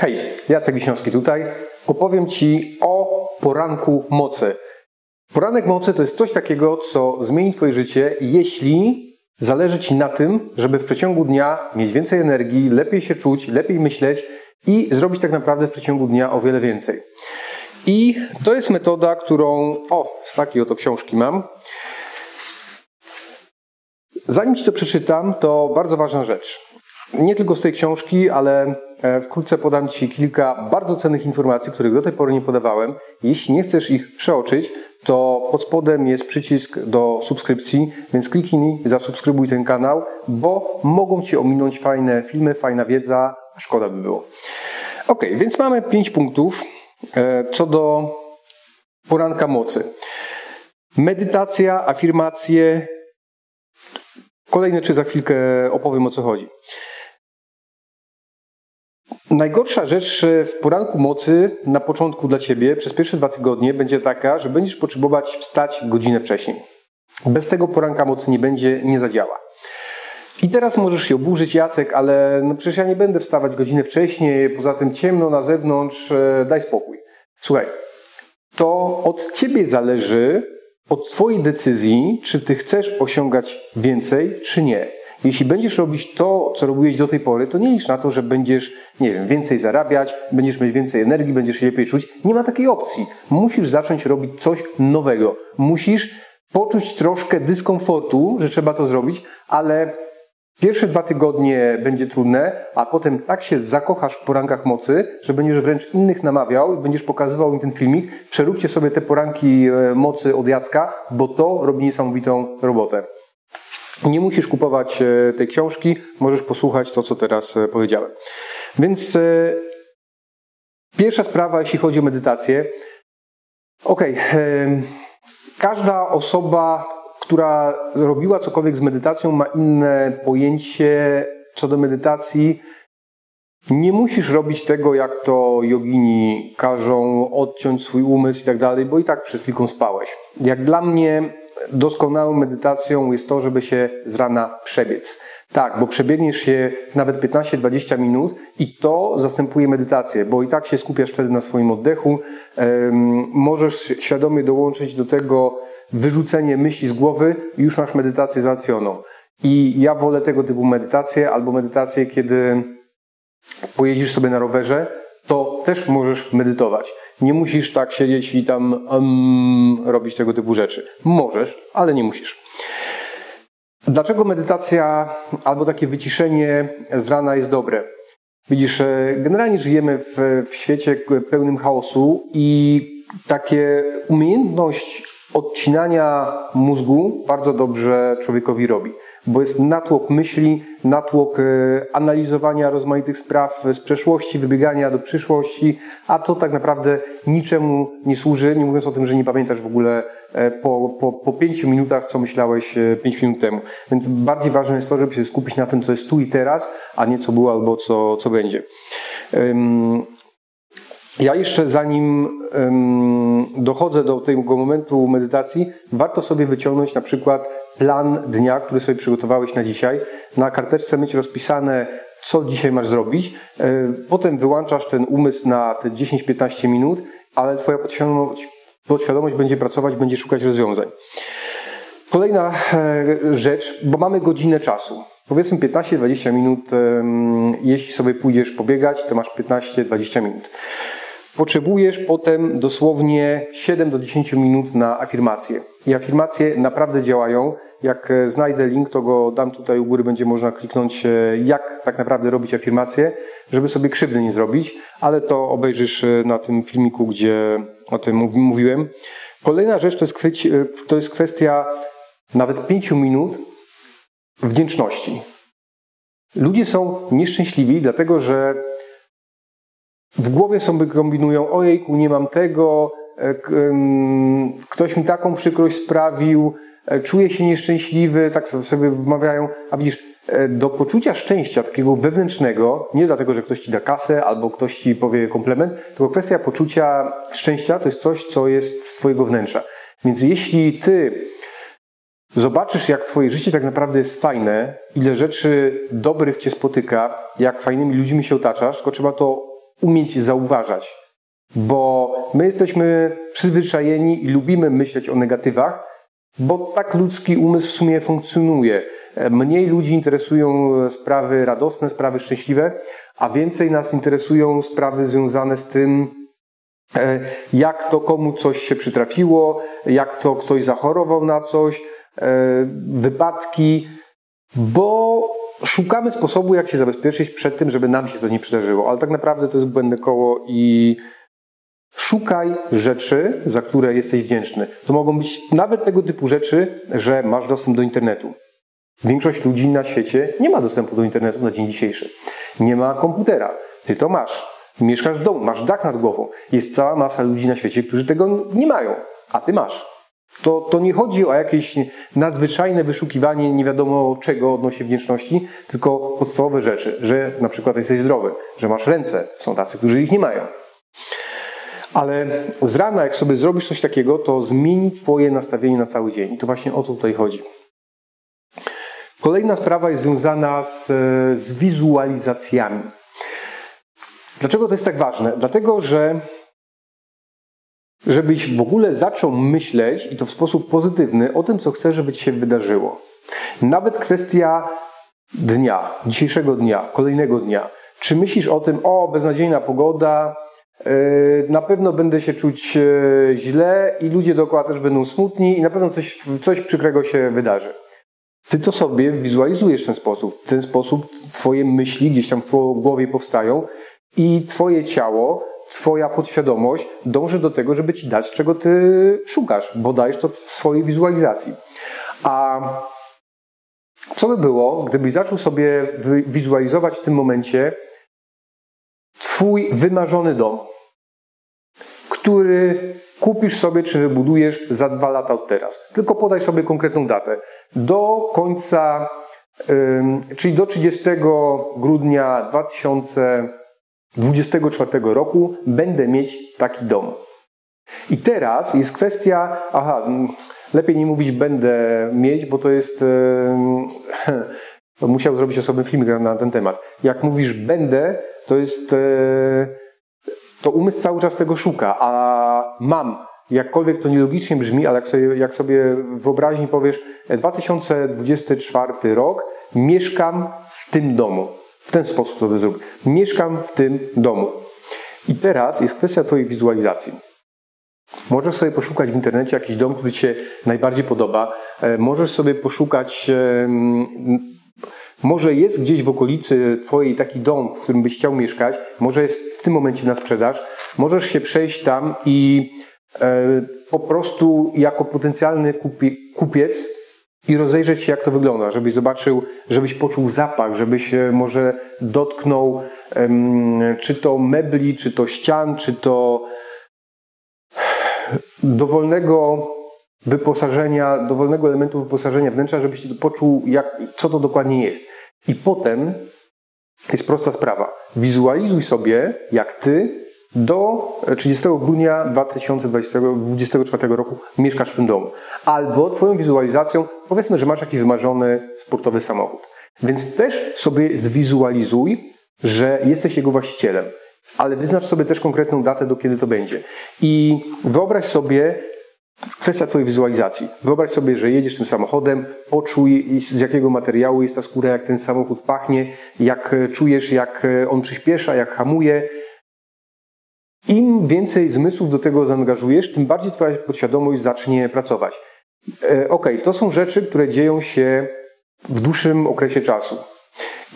Hej, Jacek Wiśniowski tutaj. Opowiem Ci o poranku mocy. Poranek mocy to jest coś takiego, co zmieni Twoje życie, jeśli zależy Ci na tym, żeby w przeciągu dnia mieć więcej energii, lepiej się czuć, lepiej myśleć i zrobić tak naprawdę w przeciągu dnia o wiele więcej. I to jest metoda, którą, o, z takiej oto książki mam. Zanim Ci to przeczytam, to bardzo ważna rzecz. Nie tylko z tej książki, ale wkrótce podam Ci kilka bardzo cennych informacji, których do tej pory nie podawałem. Jeśli nie chcesz ich przeoczyć, to pod spodem jest przycisk do subskrypcji, więc kliknij, zasubskrybuj ten kanał, bo mogą Ci ominąć fajne filmy, fajna wiedza, szkoda by było. Ok, więc mamy pięć punktów e, co do poranka mocy. Medytacja, afirmacje. Kolejne czy za chwilkę opowiem o co chodzi. Najgorsza rzecz w poranku mocy na początku dla Ciebie przez pierwsze dwa tygodnie będzie taka, że będziesz potrzebować wstać godzinę wcześniej. Bez tego poranka mocy nie będzie, nie zadziała. I teraz możesz się oburzyć, Jacek, ale no przecież ja nie będę wstawać godzinę wcześniej, poza tym ciemno na zewnątrz, e, daj spokój. Słuchaj, to od Ciebie zależy, od Twojej decyzji, czy Ty chcesz osiągać więcej, czy nie. Jeśli będziesz robić to, co robiłeś do tej pory, to nie licz na to, że będziesz, nie wiem, więcej zarabiać, będziesz mieć więcej energii, będziesz się lepiej czuć. Nie ma takiej opcji. Musisz zacząć robić coś nowego. Musisz poczuć troszkę dyskomfortu, że trzeba to zrobić, ale Pierwsze dwa tygodnie będzie trudne, a potem tak się zakochasz w porankach mocy, że będziesz wręcz innych namawiał i będziesz pokazywał im ten filmik. Przeróbcie sobie te poranki e, mocy od Jacka, bo to robi niesamowitą robotę. Nie musisz kupować e, tej książki, możesz posłuchać to, co teraz e, powiedziałem. Więc e, pierwsza sprawa, jeśli chodzi o medytację. Ok, każda osoba, która robiła cokolwiek z medytacją, ma inne pojęcie co do medytacji. Nie musisz robić tego, jak to jogini każą, odciąć swój umysł i tak dalej, bo i tak przed chwilką spałeś. Jak dla mnie doskonałą medytacją jest to, żeby się z rana przebiec. Tak, bo przebiegniesz się nawet 15-20 minut i to zastępuje medytację, bo i tak się skupiasz wtedy na swoim oddechu. Możesz świadomie dołączyć do tego wyrzucenie myśli z głowy i już masz medytację załatwioną. I ja wolę tego typu medytację albo medytację, kiedy pojedziesz sobie na rowerze, to też możesz medytować. Nie musisz tak siedzieć i tam um, robić tego typu rzeczy. Możesz, ale nie musisz. Dlaczego medytacja albo takie wyciszenie z rana jest dobre? Widzisz, e, generalnie żyjemy w, w świecie pełnym chaosu i takie umiejętność odcinania mózgu bardzo dobrze człowiekowi robi bo jest natłok myśli, natłok e, analizowania rozmaitych spraw z przeszłości, wybiegania do przyszłości, a to tak naprawdę niczemu nie służy, nie mówiąc o tym, że nie pamiętasz w ogóle e, po, po, po pięciu minutach, co myślałeś e, pięć minut temu. Więc bardziej ważne jest to, żeby się skupić na tym, co jest tu i teraz, a nie co było albo co, co będzie. Ja jeszcze zanim dochodzę do tego momentu medytacji, warto sobie wyciągnąć na przykład plan dnia, który sobie przygotowałeś na dzisiaj. Na karteczce mieć rozpisane, co dzisiaj masz zrobić. E, potem wyłączasz ten umysł na te 10-15 minut, ale Twoja podświadomość, podświadomość będzie pracować, będzie szukać rozwiązań. Kolejna e, rzecz, bo mamy godzinę czasu. Powiedzmy 15-20 minut, jeśli sobie pójdziesz pobiegać, to masz 15-20 minut. Potrzebujesz potem dosłownie 7 do 10 minut na afirmację. I afirmacje naprawdę działają. Jak e, znajdę link, to go dam tutaj u góry, będzie można kliknąć, e, jak tak naprawdę robić afirmacje, żeby sobie krzywdy nie zrobić, ale to obejrzysz e, na tym filmiku, gdzie o tym mówiłem. Kolejna rzecz to jest, to jest kwestia nawet 5 minut wdzięczności. Ludzie są nieszczęśliwi, dlatego że w głowie sobie kombinują, ojejku, nie mam tego, e, ktoś mi taką przykrość sprawił, e, czuję się nieszczęśliwy, tak sobie wmawiają, a widzisz, e, do poczucia szczęścia takiego wewnętrznego, nie dlatego, że ktoś ci da kasę albo ktoś ci powie komplement, tylko kwestia poczucia szczęścia to jest coś, co jest z twojego wnętrza. Więc jeśli ty zobaczysz, jak twoje życie tak naprawdę jest fajne, ile rzeczy dobrych cię spotyka, jak fajnymi ludźmi się otaczasz, tylko trzeba to umieć zauważać, bo my jesteśmy przyzwyczajeni i lubimy myśleć o negatywach, bo tak ludzki umysł w sumie funkcjonuje. Mniej ludzi interesują sprawy radosne, sprawy szczęśliwe, a więcej nas interesują sprawy związane z tym, e, jak to komu coś się przytrafiło, jak to ktoś zachorował na coś, e, wypadki, bo szukamy sposobu, jak się zabezpieczyć przed tym, żeby nam się to nie przydarzyło. Ale tak naprawdę to jest błędne koło i szukaj rzeczy, za które jesteś wdzięczny. To mogą być nawet tego typu rzeczy, że masz dostęp do internetu. Większość ludzi na świecie nie ma dostępu do internetu na dzień dzisiejszy. Nie ma komputera. Ty to masz. Mieszkasz w domu, masz dach nad głową. Jest cała masa ludzi na świecie, którzy tego nie mają, a ty masz. To, to nie chodzi o jakieś nadzwyczajne wyszukiwanie nie wiadomo czego odnośnie wdzięczności, tylko podstawowe rzeczy, że na przykład jesteś zdrowy, że masz ręce. Są tacy, którzy ich nie mają. Ale z rana, jak sobie zrobisz coś takiego, to zmieni Twoje nastawienie na cały dzień. I to właśnie o to tutaj chodzi. Kolejna sprawa jest związana z, z wizualizacjami. Dlaczego to jest tak ważne? Dlatego, że żebyś w ogóle zaczął myśleć i to w sposób pozytywny o tym, co chcesz, żeby ci się wydarzyło. Nawet kwestia dnia, dzisiejszego dnia, kolejnego dnia. Czy myślisz o tym, o, beznadziejna pogoda, yy, na pewno będę się czuć yy, źle i ludzie dookoła też będą smutni i na pewno coś, coś przykrego się wydarzy. Ty to sobie wizualizujesz w ten sposób. W ten sposób twoje myśli gdzieś tam w twojej głowie powstają i twoje ciało, twoja podświadomość dąży do tego, żeby ci dać, czego ty szukasz, bo dajesz to w swojej wizualizacji. A co by było, gdybyś zaczął sobie wizualizować w tym momencie twój wymarzony dom, który kupisz sobie czy wybudujesz za dwa lata od teraz. Tylko podaj sobie konkretną datę. Do końca, czyli do 30 grudnia 2024 roku będę mieć taki dom. I teraz jest kwestia, aha, lepiej nie mówić będę mieć, bo to jest, musiał zrobić osobny film na ten temat. Jak mówisz będę, to jest to umysł cały czas tego szuka, a mam, jakkolwiek to nielogicznie brzmi, ale jak sobie, jak sobie wyobraźni powiesz, 2024 e, rok, mieszkam w tym domu. W ten sposób to zrób. Mieszkam w tym domu. I teraz jest kwestia Twojej wizualizacji. Możesz sobie poszukać w internecie jakiś dom, który Ci się najbardziej podoba. E, możesz sobie poszukać może jest gdzieś w okolicy Twojej taki dom, w którym byś chciał mieszkać, może jest w tym momencie na sprzedaż, możesz się przejść tam i e, po prostu jako potencjalny kupie, kupiec i rozejrzeć się, jak to wygląda, żebyś zobaczył, żebyś poczuł zapach, żebyś e, może dotknął czy to mebli, czy to ścian, czy to dowolnego wyposażenia, dowolnego elementu wyposażenia wnętrza, żebyś poczuł, jak, co to dokładnie jest. I potem jest prosta sprawa. Wizualizuj sobie, jak ty do 30 grudnia 2024 roku mieszkasz w tym domu. Albo twoją wizualizacją, powiedzmy, że masz jakiś wymarzony sportowy samochód. Więc też sobie zwizualizuj, że jesteś jego właścicielem. Ale wyznacz sobie też konkretną datę, do kiedy to będzie. I wyobraź sobie, Kwestia Twojej wizualizacji. Wyobraź sobie, że jedziesz tym samochodem, poczuj z jakiego materiału jest ta skóra, jak ten samochód pachnie, jak czujesz, jak e, on przyspiesza, jak hamuje. Im więcej zmysłów do tego zaangażujesz, tym bardziej Twoja podświadomość zacznie pracować. E, ok, to są rzeczy, które dzieją się w dłuższym okresie czasu.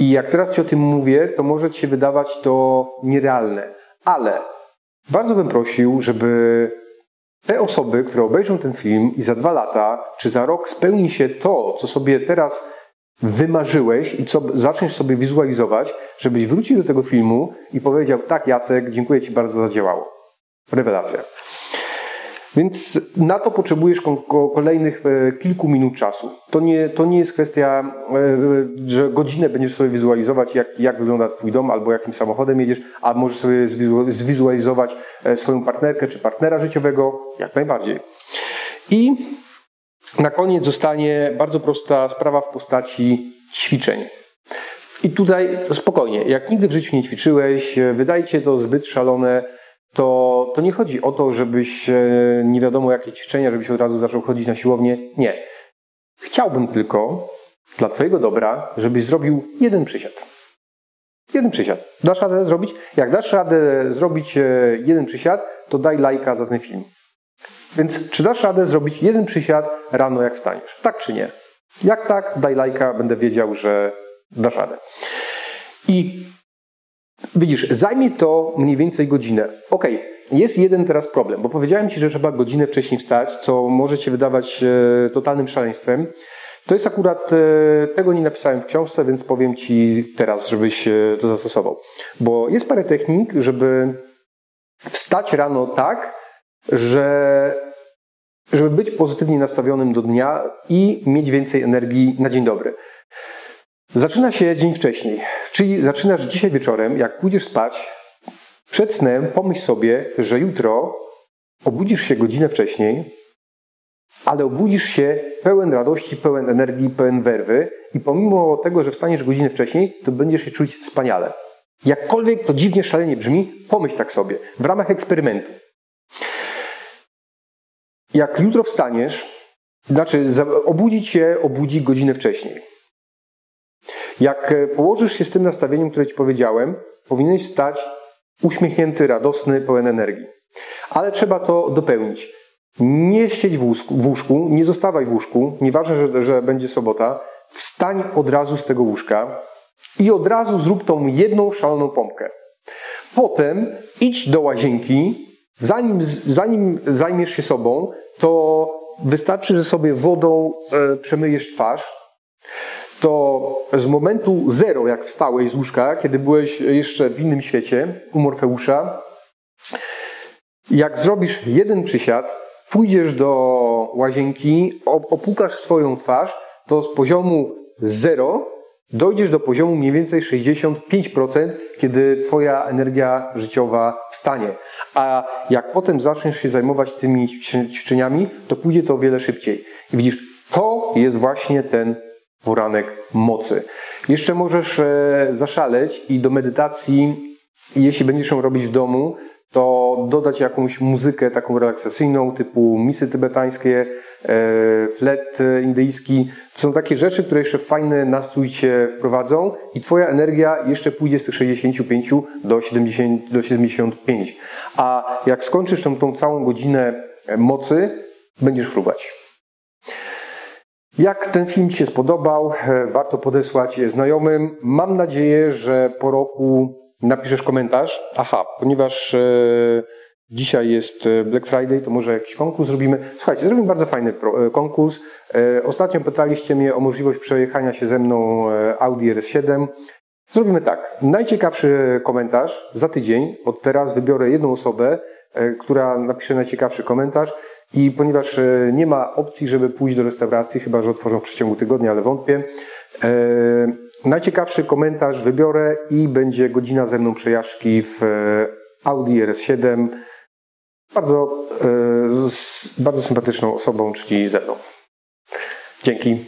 I jak teraz Ci o tym mówię, to może Ci się wydawać to nierealne. Ale bardzo bym prosił, żeby te osoby, które obejrzą ten film i za dwa lata czy za rok spełni się to, co sobie teraz wymarzyłeś i co zaczniesz sobie wizualizować, żebyś wrócił do tego filmu i powiedział: Tak, Jacek, dziękuję Ci bardzo za działało. Rewelacja. Więc na to potrzebujesz kolejnych e, kilku minut czasu. To nie, to nie jest kwestia, e, że godzinę będziesz sobie wizualizować, jak, jak wygląda Twój dom, albo jakim samochodem jedziesz, a możesz sobie zwizualizować e, swoją partnerkę czy partnera życiowego, jak najbardziej. I na koniec zostanie bardzo prosta sprawa w postaci ćwiczeń. I tutaj spokojnie, jak nigdy w życiu nie ćwiczyłeś, wydaje ci się to zbyt szalone, to, to nie chodzi o to, żebyś nie wiadomo jakie ćwiczenia, żebyś od razu zaczął chodzić na siłownię. Nie. Chciałbym tylko dla Twojego dobra, żebyś zrobił jeden przysiad. Jeden przysiad. Dasz radę zrobić? Jak dasz radę zrobić e, jeden przysiad, to daj lajka za ten film. Więc czy dasz radę zrobić jeden przysiad rano, jak wstaniesz? Tak czy nie? Jak tak, daj lajka, będę wiedział, że dasz radę. I widzisz, zajmie to mniej więcej godzinę. Ok, jest jeden teraz problem, bo powiedziałem Ci, że trzeba godzinę wcześniej wstać, co może Cię wydawać e, totalnym szaleństwem. To jest akurat, e, tego nie napisałem w książce, więc powiem Ci teraz, żebyś e, to zastosował. Bo jest parę technik, żeby wstać rano tak, że żeby być pozytywnie nastawionym do dnia i mieć więcej energii na dzień dobry. Zaczyna się dzień wcześniej, czyli zaczynasz dzisiaj wieczorem, jak pójdziesz spać, przed snem pomyśl sobie, że jutro obudzisz się godzinę wcześniej, ale obudzisz się pełen radości, pełen energii, pełen werwy i pomimo tego, że wstaniesz godzinę wcześniej, to będziesz się czuć wspaniale. Jakkolwiek to dziwnie, szalenie brzmi, pomyśl tak sobie, w ramach eksperymentu. Jak jutro wstaniesz, znaczy obudzić się obudzi godzinę wcześniej. Jak położysz się z tym nastawieniem, które Ci powiedziałem, powinieneś wstać uśmiechnięty, radosny, pełen energii. Ale trzeba to dopełnić. Nie siedź w łóżku, w łóżku nie zostawaj w łóżku, nieważne, że, że będzie sobota, wstań od razu z tego łóżka i od razu zrób tą jedną szaloną pompkę. Potem idź do łazienki, zanim, zanim zajmiesz się sobą, to wystarczy, że sobie wodą e, przemyjesz twarz, to z momentu zero, jak wstałeś z łóżka, kiedy byłeś jeszcze w innym świecie, u Morfeusza, jak zrobisz jeden przysiad, pójdziesz do łazienki, opukasz swoją twarz, to z poziomu 0 dojdziesz do poziomu mniej więcej 65%, kiedy Twoja energia życiowa wstanie. A jak potem zaczniesz się zajmować tymi ćwiczeniami, to pójdzie to o wiele szybciej. I widzisz, to jest właśnie ten poranek mocy. Jeszcze możesz e, zaszaleć i do medytacji, jeśli będziesz ją robić w domu, to dodać jakąś muzykę taką relaksacyjną, typu misy tybetańskie, e, flet indyjski. To są takie rzeczy, które jeszcze fajny nastrój Cię wprowadzą i Twoja energia jeszcze pójdzie z tych 65 do, 70, do 75. A jak skończysz tą, tą całą godzinę mocy, będziesz fruwać. Jak ten film Ci się spodobał, e, warto podesłać znajomym. Mam nadzieję, że po roku napiszesz komentarz. Aha, ponieważ e, dzisiaj jest e, Black Friday, to może jakiś konkurs zrobimy. Słuchajcie, zrobimy bardzo fajny e, konkurs. Ostatnio pytaliście mnie o możliwość przejechania się ze mną Audi RS7. Zrobimy tak. Najciekawszy komentarz za tydzień. Od teraz wybiorę jedną osobę, która napisze najciekawszy komentarz. I ponieważ nie ma opcji, żeby pójść do restauracji, chyba że otworzą w przeciągu tygodnia, ale wątpię, Najciekawszy komentarz wybiorę i będzie godzina ze mną przejażdżki w e, Audi RS7. Bardzo, e, bardzo sympatyczną osobą, czyli ze mną. Dzięki.